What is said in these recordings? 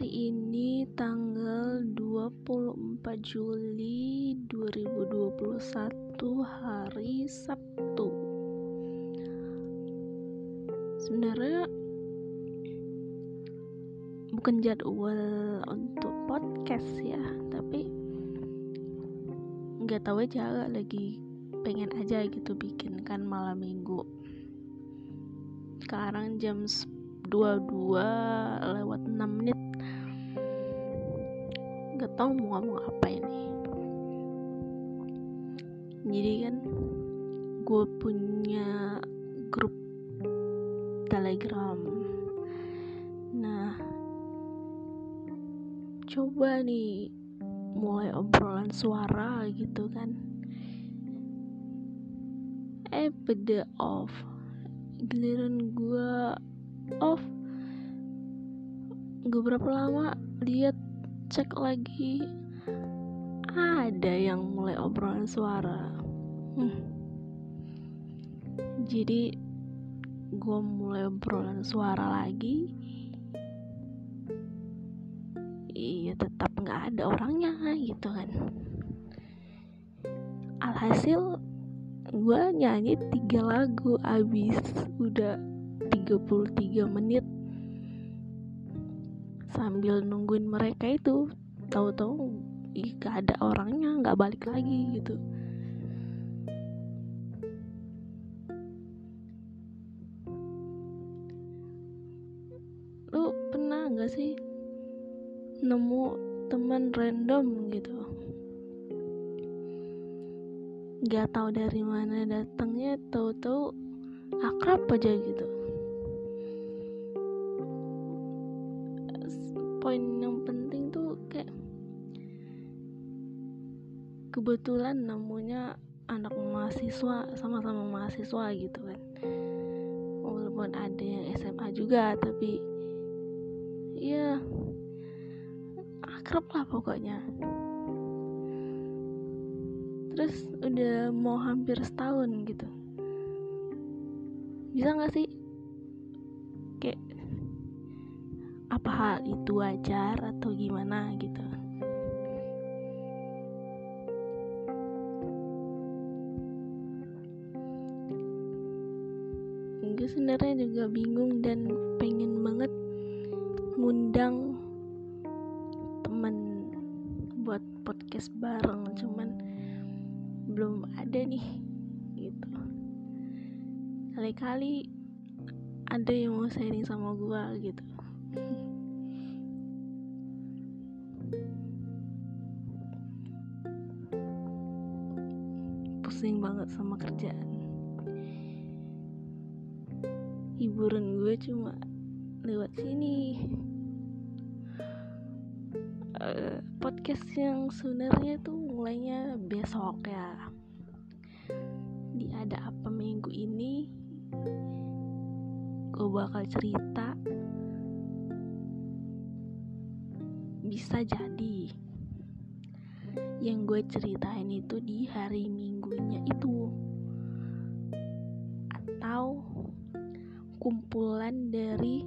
Hari ini tanggal 24 Juli 2021 hari Sabtu. Sebenarnya bukan jadwal untuk podcast ya, tapi nggak tahu aja lagi pengen aja gitu bikin kan malam minggu. Sekarang jam 22 lewat 6 menit gak tau mau ngomong apa ini. Jadi kan gue punya grup telegram. Nah coba nih mulai obrolan suara gitu kan. Eh beda off. Giliran gue off. Gak berapa lama lihat cek lagi. Ada yang mulai obrolan suara. Hmm. jadi gue mulai obrolan suara lagi. Iya tetap nggak ada orangnya gitu kan. Alhasil gue nyanyi tiga lagu abis udah 33 menit sambil nungguin mereka itu tahu-tahu gak ada orangnya nggak balik lagi gitu. Lu pernah nggak sih nemu teman random gitu? Nggak tahu dari mana datangnya tahu-tahu akrab aja gitu poin yang penting tuh kayak kebetulan namanya anak mahasiswa sama-sama mahasiswa gitu kan. Walaupun ada yang SMA juga tapi ya akrab lah pokoknya. Terus udah mau hampir setahun gitu. Bisa gak sih? Kayak apa hal itu wajar atau gimana gitu. Gue sebenarnya juga bingung dan pengen banget ngundang temen buat podcast bareng cuman belum ada nih gitu. Kali-kali ada yang mau sharing sama gua gitu pusing banget sama kerjaan. Hiburan gue cuma lewat sini. Uh, podcast yang sebenarnya tuh mulainya besok ya. Di ada apa minggu ini gue bakal cerita bisa jadi yang gue ceritain itu di hari minggunya itu atau kumpulan dari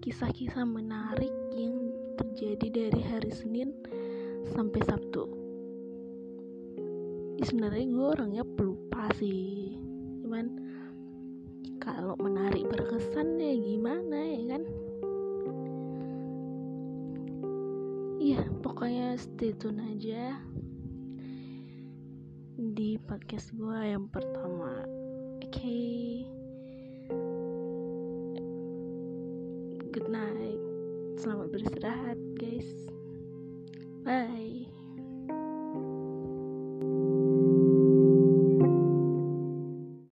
kisah-kisah menarik yang terjadi dari hari Senin sampai Sabtu. Ya, sebenarnya gue orangnya pelupa sih, cuman kalau menarik berkesan ya gimana ya kan? Pokoknya stay tune aja di podcast gue yang pertama. Oke. Okay. Good night. Selamat beristirahat, guys. Bye.